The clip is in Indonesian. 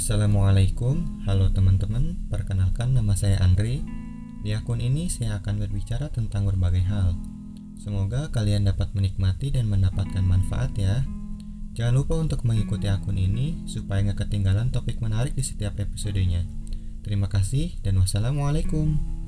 Assalamualaikum, halo teman-teman, perkenalkan nama saya Andre Di akun ini saya akan berbicara tentang berbagai hal. Semoga kalian dapat menikmati dan mendapatkan manfaat ya. Jangan lupa untuk mengikuti akun ini supaya nggak ketinggalan topik menarik di setiap episodenya. Terima kasih dan wassalamualaikum.